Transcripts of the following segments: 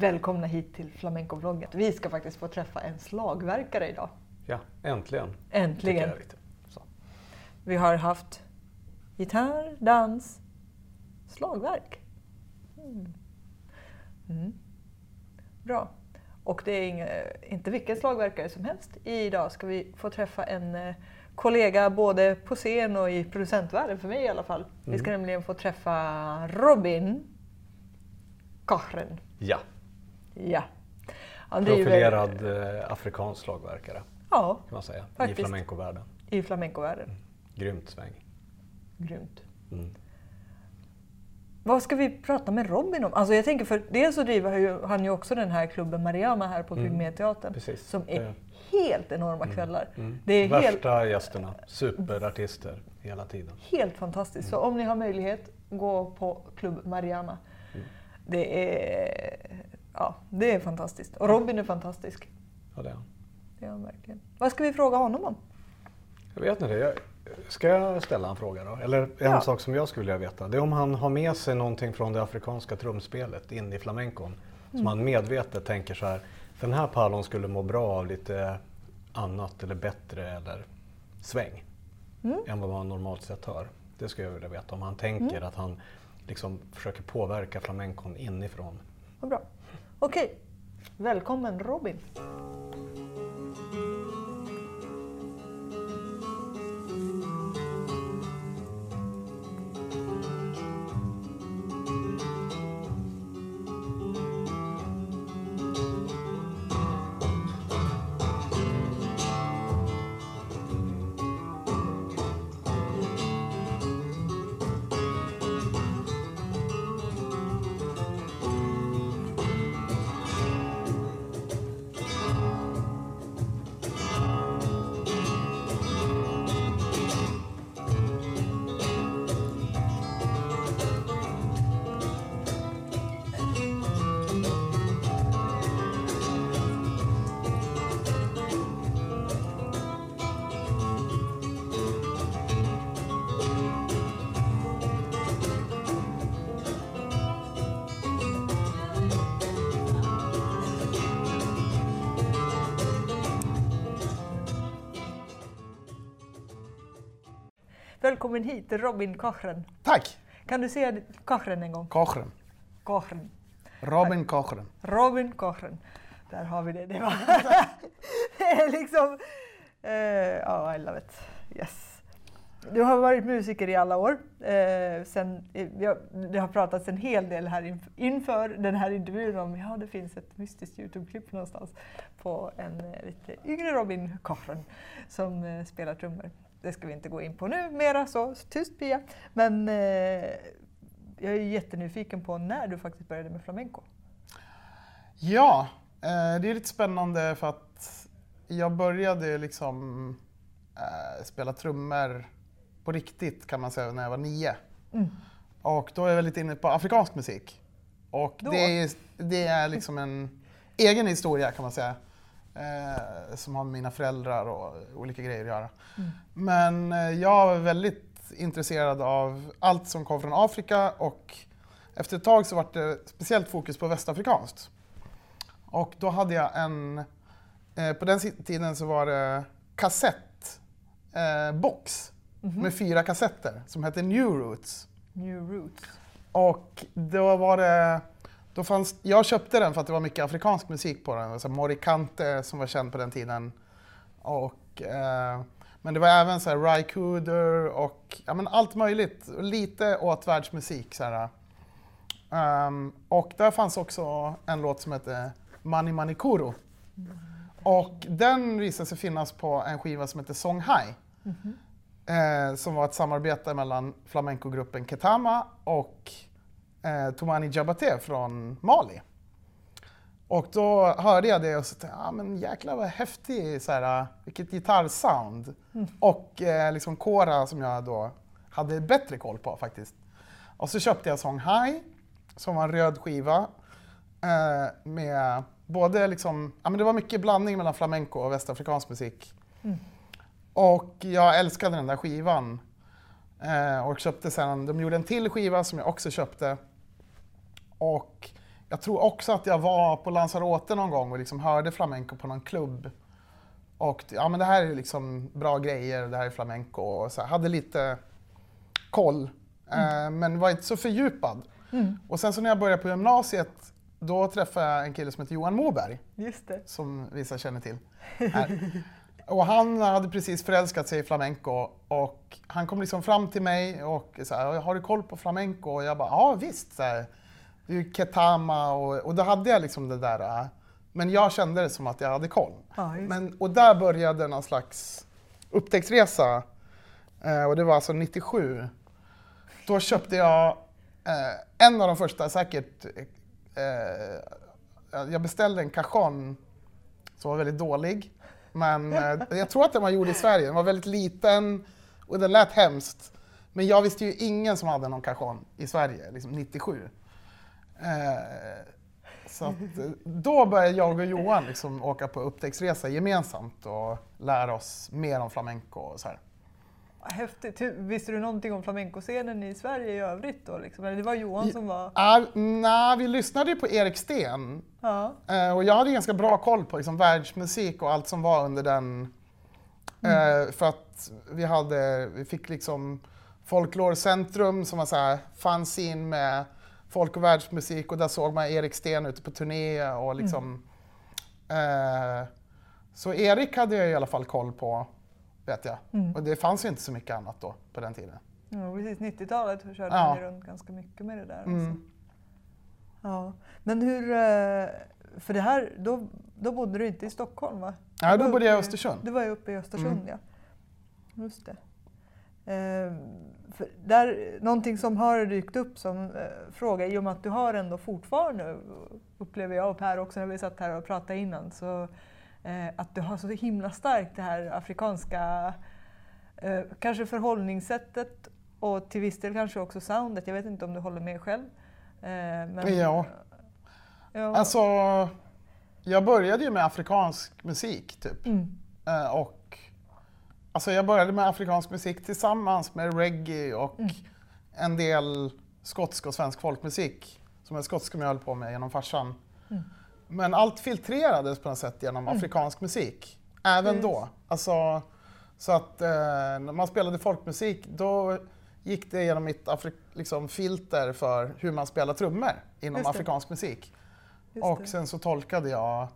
Välkomna hit till Flamenco-vloggen. Vi ska faktiskt få träffa en slagverkare idag. Ja, äntligen. Äntligen. Vi har haft gitarr, dans, slagverk. Mm. Mm. Bra. Och det är inga, inte vilken slagverkare som helst. Idag ska vi få träffa en eh, kollega både på scen och i producentvärlden, för mig i alla fall. Vi ska nämligen få träffa Robin Kahren. Ja, Ja. Driver- profilerad eh, afrikansk slagverkare Ja, kan man säga. Faktiskt. I flamencovärlden. i flamencovärlden. Grymt sväng. Grymt. Mm. Vad ska vi prata med Robin om? Alltså jag tänker för dels så driver han ju, också den här klubben Mariama här på Pygméteatern. Precis. Som är helt enorma kvällar. Mm. Det är helt, Värsta gästerna. Superartister hela tiden. helt fantastiskt. Så om ni har möjlighet, gå på klubb Mariama. Mm. Det är, ja, det är fantastiskt. Och Robin är fantastisk. Ja, det är han. Det är han verkligen. Vad ska vi fråga honom om? Jag vet inte. Jag, ska jag ställa en fråga då? Eller en Ja. sak som jag skulle vilja veta. Det är om han har med sig någonting från det afrikanska trumspelet in i flamencon. Som Mm. han medvetet tänker så här. Den här pallon skulle må bra av lite annat eller bättre eller sväng. Mm. Än vad man normalt sett hör. Det skulle jag vilja veta. Om han tänker Mm. att han liksom försöker påverka flamencon inifrån. Vad bra. Okej, välkommen Robin. Välkommen hit Robin Kahren. Tack! Kan du säga Kahren en gång? Kochen. Kahren. Robin Kochen. Robin Kahren. Där har vi det. Det, var det är liksom... eh, Ja, I love it. Yes. Du har varit musiker i alla år. Eh, sen, eh, jag, det har pratats en hel del här inf- inför den här intervjun om ja, det finns ett mystiskt Youtube-klipp någonstans på en eh, lite yngre Robin Kahren som eh, spelar trummor. Det ska vi inte gå in på nu mera, så tyst Pia. Men eh, jag är jättenyfiken på när du faktiskt började med flamenco. Ja, eh, det är lite spännande för att jag började liksom eh, spela trummor på riktigt kan man säga när jag var nio. Mm. Och då är jag lite inne på afrikansk musik. Och Då? det är, det är liksom en egen historia kan man säga. Eh, som har med mina föräldrar och olika grejer att göra. Mm. Men eh, jag var väldigt intresserad av allt som kom från Afrika och efter ett tag så var det speciellt fokus på västafrikanskt. Och då hade jag en, eh, på den tiden så var det kassettbox box med fyra kassetter som hette New Roots. New Roots. Och då var det, då fanns, jag köpte den för att det var mycket afrikansk musik på den. Alltså Mori Kante som var känd på den tiden. Och, eh, men det var även så här Ry Cooder och ja, men allt möjligt. Lite åt världsmusik. Så här. Ehm, och där fanns också en låt som hette Mani Mani Kuru. Och den visade sig finnas på en skiva som heter Song High. Eh, som var ett samarbete mellan flamencogruppen Ketama och eh, Tomani Jabate från Mali. Och då hörde jag det och så tänkte jag, ah, men jäklar vad häftig, så här, vilket gitarrsound. Och eh, liksom Kora som jag då hade bättre koll på faktiskt. Och så köpte jag Song High, som var en röd skiva. Eh, med både liksom, ja men det var mycket blandning mellan flamenco och västafrikansk musik. Och jag älskade den där skivan. Eh, och köpte sen, de gjorde en till skiva som jag också köpte. Och jag tror också att jag var på Lanzarote någon gång och liksom hörde flamenco på någon klubb. Och ja, men det här är liksom bra grejer, det här är flamenco. Och så här, hade lite koll, eh, men var inte så fördjupad. Och sen så när jag började på gymnasiet, då träffade jag en kille som heter Johan Moberg, som vissa känner till. Och han hade precis förälskat sig i flamenco och han kom liksom fram till mig och här, har du koll på flamenco? Och jag bara, ja visst. Så här, det är ju Ketama och, och då hade jag liksom det där. äh, Men jag kände det som att jag hade koll. Ja, Men, och där började någon slags upptäcktsresa. Eh, och det var alltså 97. Då köpte jag eh, en av de första, säkert, eh, jag beställde en cajon som var väldigt dålig. Men eh, jag tror att den var gjord i Sverige. Den var väldigt liten och den lät hemskt. Men jag visste ju ingen som hade någon cajon i Sverige, liksom 97. Eh, så att, eh, då började jag och Johan liksom åka på upptäcktsresa gemensamt och lära oss mer om flamenco och så här. Häftigt. Visste du någonting om flamencoscenen i Sverige i övrigt då? Liksom? Eller det var Johan som var... Ah, nej, vi lyssnade ju på Erik Sten Ja. eh, och jag hade ganska bra koll på liksom, världsmusik och allt som var under den. Eh, för att vi, hade, vi fick liksom Folklorcentrum som var så här fanzine med folk och världsmusik och där såg man Erik Sten ute på turné och liksom eh, Så Erik hade jag i alla fall koll på, vet jag. Och det fanns ju inte så mycket annat då på den tiden. Ja, precis. 90-talet körde Ja. ni runt ganska mycket med det där. Alltså. Mm. Ja. Men hur... eh, För det här, då, då bodde du inte i Stockholm va? Ja, Du då bodde jag i Östersund. Du var ju uppe i Östersund Mm. ja. Just det. Eh, där, någonting som har dykt upp som eh, fråga, i och med att du har ändå fortfarande, upplever jag och Per också när vi satt här och pratade innan, så eh, att du har så himla starkt det här afrikanska, eh, kanske förhållningssättet och till viss del kanske också soundet. Jag vet inte om du håller med själv? Eh, men, Ja. ja. Alltså, jag började ju med afrikansk musik typ. Mm. Eh, och, alltså jag började med afrikansk musik tillsammans med reggae och Mm. en del skotsk och svensk folkmusik som är skotsk som jag höll på med genom farsan. Mm. Men allt filtrerades på något sätt genom afrikansk musik, även Precis. då. Alltså, så att eh, när man spelade folkmusik då gick det genom mitt afri- liksom, filter för hur man spelar trummor inom afrikansk musik. Just Och det. sen så tolkade jag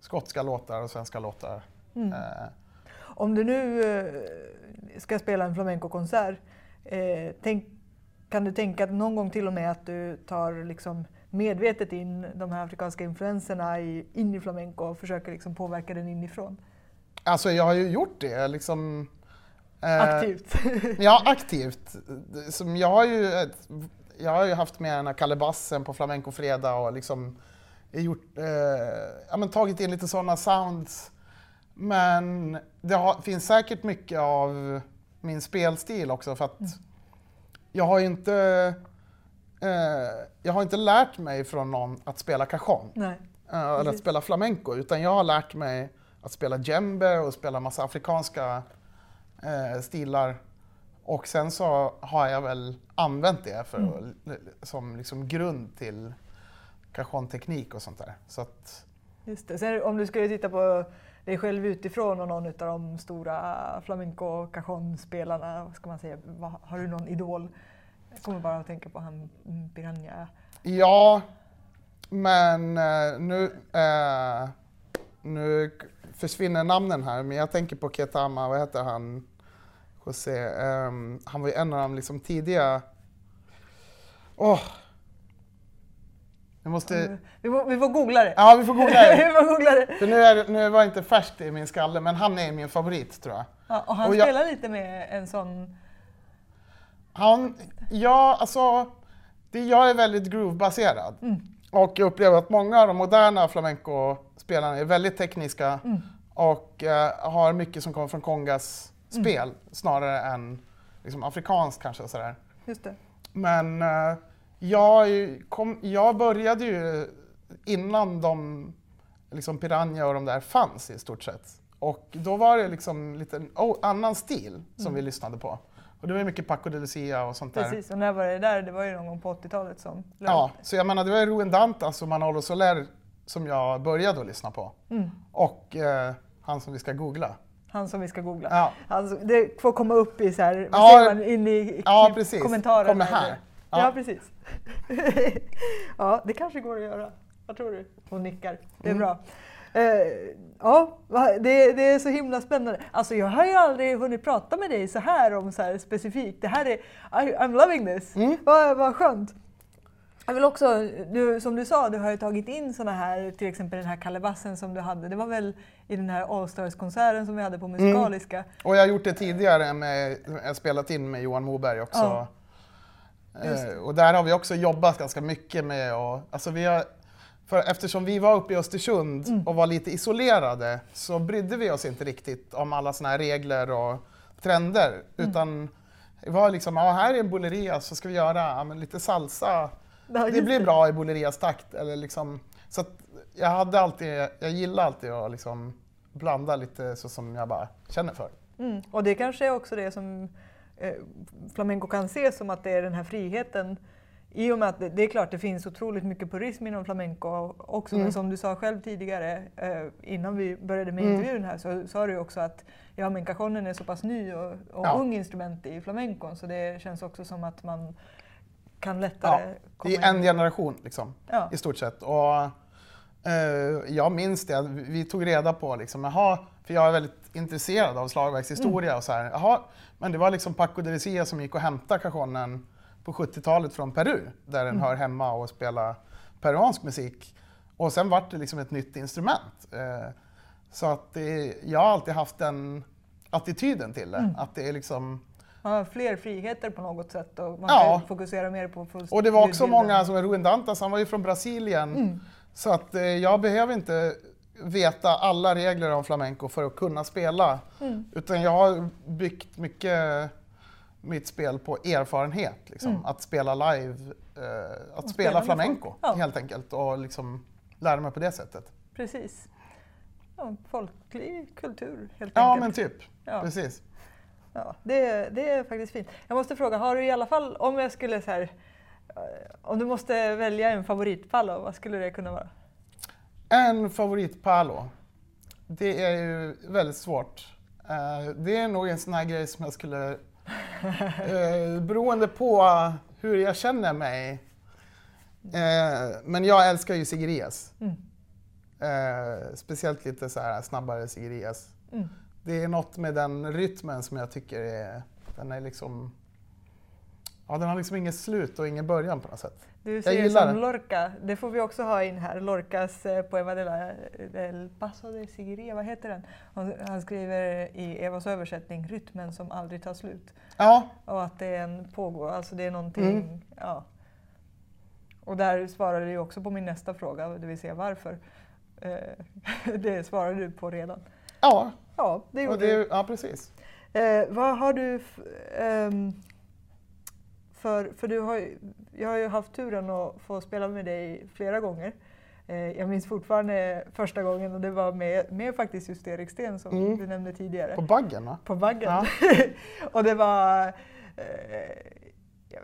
skotska låtar och svenska låtar. Mm. Eh, Om du nu eh, ska spela en flamencokonsert, eh, tänk, kan du tänka någon gång till och med att du tar liksom medvetet in de här afrikanska influenserna i, in i flamenco och försöker liksom påverka den inifrån? Alltså jag har ju gjort det liksom. eh, Aktivt. Ja, aktivt. Som jag, har ju, jag har ju haft med den här kalebassen på Flamenco Fredag och liksom gjort, eh, ja, men tagit in lite sådana sounds. Men det har, finns säkert mycket av min spelstil också för att jag har ju inte eh, jag har inte lärt mig från någon att spela cajon. Nej. Eh, eller att spela flamenco, utan jag har lärt mig att spela djembe och spela massa afrikanska eh, stilar. Och sen så har jag väl använt det för, Mm. som liksom grund till cajon-teknik och sånt där. Så att, Just det. Sen om du skulle titta på dig själv utifrån och någon av de stora flamenco cajon-spelarna, vad ska man säga, har du någon idol? Jag kommer bara att tänka på han Piranha. ja, men eh, nu, eh, nu försvinner namnen här, men jag tänker på Ketama, vad heter han? José, ehm, han var ju en av de liksom tidiga... Åh! Jag måste... Vi, får, vi får googla det. Ja, vi får googla det. vi får googla det. För nu, är, nu var det inte färskt i min skalle, men han är min favorit tror jag. Ja, och han Och jag- spelar lite med en sån... Han, ja, alltså, det, jag är väldigt groove-baserad. Och jag upplever att många av de moderna flamenco-spelarna är väldigt tekniska och eh, har mycket som kommer från Kongas spel snarare än liksom, afrikanskt kanske. Sådär. Just det. Men eh, jag, kom, jag började ju innan de liksom Piranha och de där fanns i stort sett. Och då var det liksom lite oh, annan stil som vi lyssnade på. Och det var ju mycket Paco de Lucia och sånt där. Precis, och när var det där? Det var ju någon gång på 80-talet som Ja, så jag menar det var Ruben Dantas och Manolo Soler som jag började att lyssna på. Mm. Och eh, han som vi ska googla. Han som vi ska googla. Ja, Alltså, det får komma upp i så här, vad Ja, man, in i ja klipp- precis. kommentarerna. Kommer här. Ja, Ja. precis. ja, det kanske går att göra. Vad tror du? Hon nickar. Det är Mm. bra. Eh, ja, det, det är så himla spännande. Alltså jag har ju aldrig hunnit prata med dig så här om så här specifikt. Det här är, I, I'm loving this. Mm. Vad, vad skönt. Jag vill också, du, som du sa, du har ju tagit in såna här, till exempel den här kalebassen som du hade. Det var väl i den här Allstars-konserten som vi hade på Mm. Musikaliska. och jag har gjort det tidigare med, jag spelat in med Johan Moberg också. Ja. Eh, och där har vi också jobbat ganska mycket med och, alltså vi har, för eftersom vi var uppe i Östersund Mm. och var lite isolerade så brydde vi oss inte riktigt om alla såna här regler och trender. Mm. Utan det var liksom, ja här är en Boleria så ska vi göra ja, men lite salsa. Ja, det blir bra i Bolerias takt. Eller liksom, så jag, hade alltid, jag gillar alltid att liksom blanda lite så som jag bara känner för. Mm. Och det kanske är också det som eh, flamenco kan se som att det är den här friheten. I och med att det, det är klart det finns otroligt mycket purism inom flamenco också, Mm. men som du sa själv tidigare eh, innan vi började med Mm. intervjun här så sa du också att ja, men cajonen är så pass ny och, och Ja. ung instrument i flamencon så det känns också som att man kan lättare Ja, komma I in. en generation liksom. Ja. i stort sett. Och, eh, jag minns det, vi tog reda på liksom, jaha, för jag är väldigt intresserad av slagverkshistoria och så här, jaha, men det var liksom Paco de Lucia som gick och hämtade cajonen på 70-talet från Peru, där den hör hemma och spela peruansk musik. Och sen vart det liksom ett nytt instrument. Eh, så att det, jag har alltid haft den attityden till det, att det är liksom Man har fler friheter på något sätt och man Ja. kan fokusera mer på full Och det var också många, som Ruin Dantas, han var ju från Brasilien. Mm. Så att eh, jag behöver inte veta alla regler om flamenco för att kunna spela. Mm. Utan jag har byggt mycket mitt spel på erfarenhet. Liksom. Mm. Att spela live, eh, att spela spela flamenco. Ja. helt enkelt. Och liksom lära mig på det sättet. Precis. Ja, folklig kultur helt Ja enkelt. men typ, Ja. precis. Ja, det, det är faktiskt fint. Jag måste fråga, har du i alla fall, om jag skulle så här, eh, om du måste välja en favoritpallo, vad skulle det kunna vara? En favoritpalo. Det är ju väldigt svårt. Eh, det är nog en sån här grej som jag skulle... Uh, beroende på hur jag känner mig. Eh, men jag älskar ju Sigirias. Mm. Eh, speciellt lite så här snabbare Sigirias. Mm. Det är något med den rytmen som jag tycker är... Den är liksom... Ja, den har liksom inget slut och ingen början på något sätt. Du ser gillar som det. Lorca, det får vi också ha in här, Lorcas eh, Poema de la, del Paso de Sigiriya, vad heter den? Han, han skriver i Evas översättning, rytmen som aldrig tar slut. Ja, Och att det är en pågå, alltså det är någonting, Mm. ja. Och där svarade du också på min nästa fråga, det vill säga varför. Eh, det svarade du på redan. ja, Ja, det gjorde det, du. ja precis. Eh, vad har du ehm, för, för du har ju, jag har ju haft turen att få spela med dig flera gånger. Eh, jag minns fortfarande första gången och det var med, med faktiskt just Erik Sten som Mm. du nämnde tidigare. På baggen va? På baggen. Ja. och det var... Eh, jag,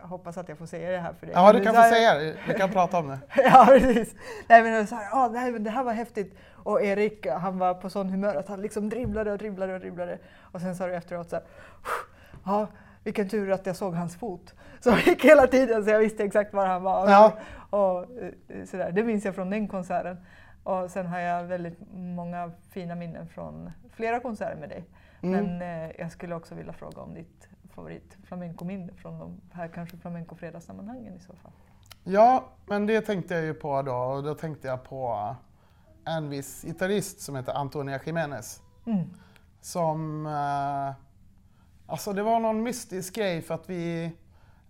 jag hoppas att jag får säga det här för dig. Ja, du Men kan få säga det. Vi kan prata om det. ja, precis. Nej, men så här, ah, det, här, det här var häftigt. Och Erik han var på sån humör att han liksom dribblade och dribblade och dribblade. Och sen sa du efteråt så här, ja, vilken tur att jag såg hans fot. Så jag gick hela tiden så jag visste exakt var han var. Ja. Och, eh, så där. Det minns jag från den konserten. Och sen har jag väldigt många fina minnen från flera konserter med dig. Mm. Men eh, jag skulle också vilja fråga om ditt favorit flamenco-minne från de här kanske flamenco-fredagssammanhangen i så fall. Ja, men det tänkte jag ju på då. Och då tänkte jag på en viss gitarrist som heter Antonia Jiménez. Mm. Som... Eh, alltså det var någon mystisk grej för att vi...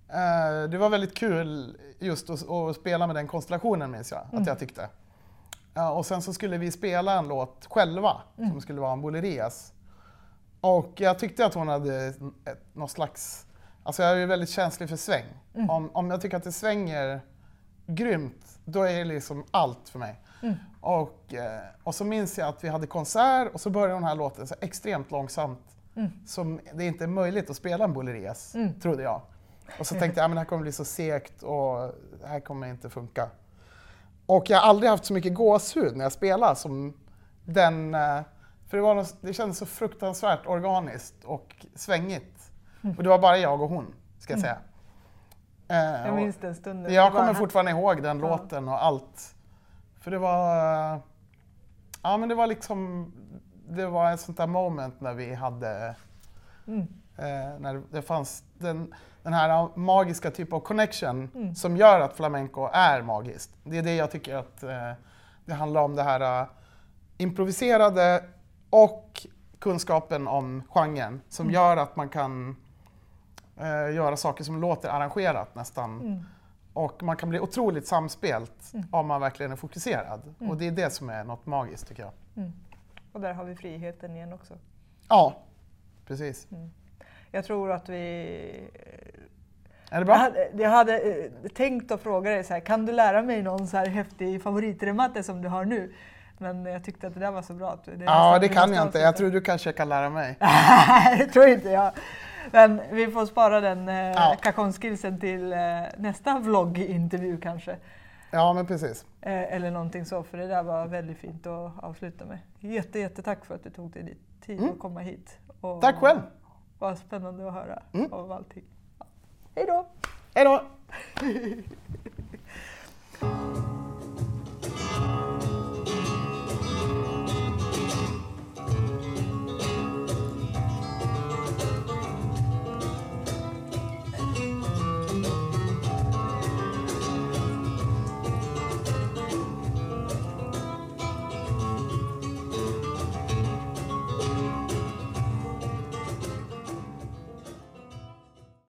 Eh, det var väldigt kul just att, att spela med den konstellationen minns jag Mm. att jag tyckte. Ja, och sen så skulle vi spela en låt själva Mm. som skulle vara en Bolerias. Och jag tyckte att hon hade ett, någon slags... Alltså jag är ju väldigt känslig för sväng. Mm. Om, om jag tycker att det svänger grymt, då är det liksom allt för mig. Mm. Och, eh, och så minns jag att vi hade konsert och så började den här låten så extremt långsamt. Som det inte är möjligt att spela en Boulerias, Mm. trodde jag. Och så tänkte jag att det här kommer bli så segt och det här kommer inte funka. Och jag har aldrig haft så mycket gåshud när jag spelar som den... eh, För det, var något, det kändes så fruktansvärt organiskt och svängigt. Och det var bara jag och hon, ska jag säga. Eh, Jag minns den stunden. jag kommer fortfarande ihåg den Ja. låten och allt. För det var... eh, Ja men det var liksom... Det var ett sånt där moment när vi hade... Mm. Eh, när det fanns den, den här magiska typ av connection Mm. som gör att flamenco är magiskt. Det är det jag tycker att eh, det handlar om, det här eh, improviserade och kunskapen om genren som Mm. gör att man kan eh, göra saker som låter arrangerat nästan. Mm. Och man kan bli otroligt samspelt Mm. om man verkligen är fokuserad. Mm. Och det är det som är något magiskt tycker jag. Och där har vi friheten igen också. Ja, precis. Jag tror att vi... Är det Jag bra? hade, jag hade eh, tänkt att fråga dig så här, kan du lära mig någon så här häftig favoritrematte som du har nu? Men jag tyckte att det där var så bra. Det Ja, det kan jag inte. Jag tror du kanske kan lära mig. Nej, det tror inte jag. Men vi får spara den eh, Ja. till eh, nästa vloggintervju kanske. Ja, men precis. Eh, eller någonting så, för det där var väldigt fint att avsluta med. Jätte, jättetack för att du tog dig dit- tid Mm. att komma hit. Och Tack själv. Vad spännande att höra Mm. om allting. Ja. Hej då! Hej då!